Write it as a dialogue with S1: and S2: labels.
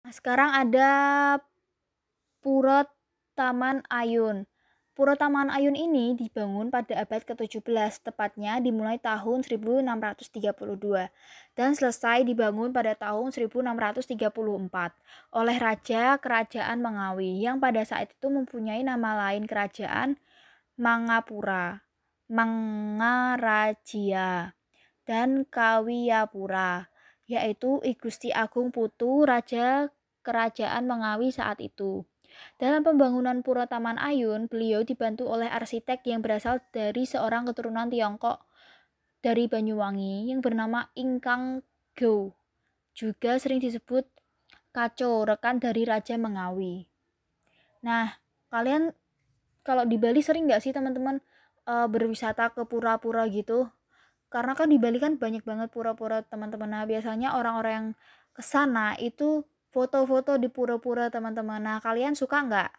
S1: Nah, sekarang ada Pura Taman Ayun. Pura Taman Ayun ini dibangun pada abad ke-17, tepatnya dimulai tahun 1632 dan selesai dibangun pada tahun 1634 oleh Raja Kerajaan Mengawi yang pada saat itu mempunyai nama lain kerajaan Mangapura, Mangarajia, dan Kawiyapura, yaitu I Gusti Agung Putu Raja Kerajaan Mengawi saat itu. Dalam pembangunan Pura Taman Ayun, beliau dibantu oleh arsitek yang berasal dari seorang keturunan Tiongkok dari Banyuwangi yang bernama Ingkang Go. Juga sering disebut Kaco, rekan dari Raja Mengawi. Nah, kalian kalau di Bali sering nggak sih teman-teman uh, berwisata ke pura-pura gitu? Karena kan di Bali kan banyak banget pura-pura teman-teman. Nah, biasanya orang-orang yang ke sana itu foto-foto di pura-pura teman-teman. Nah, kalian suka nggak?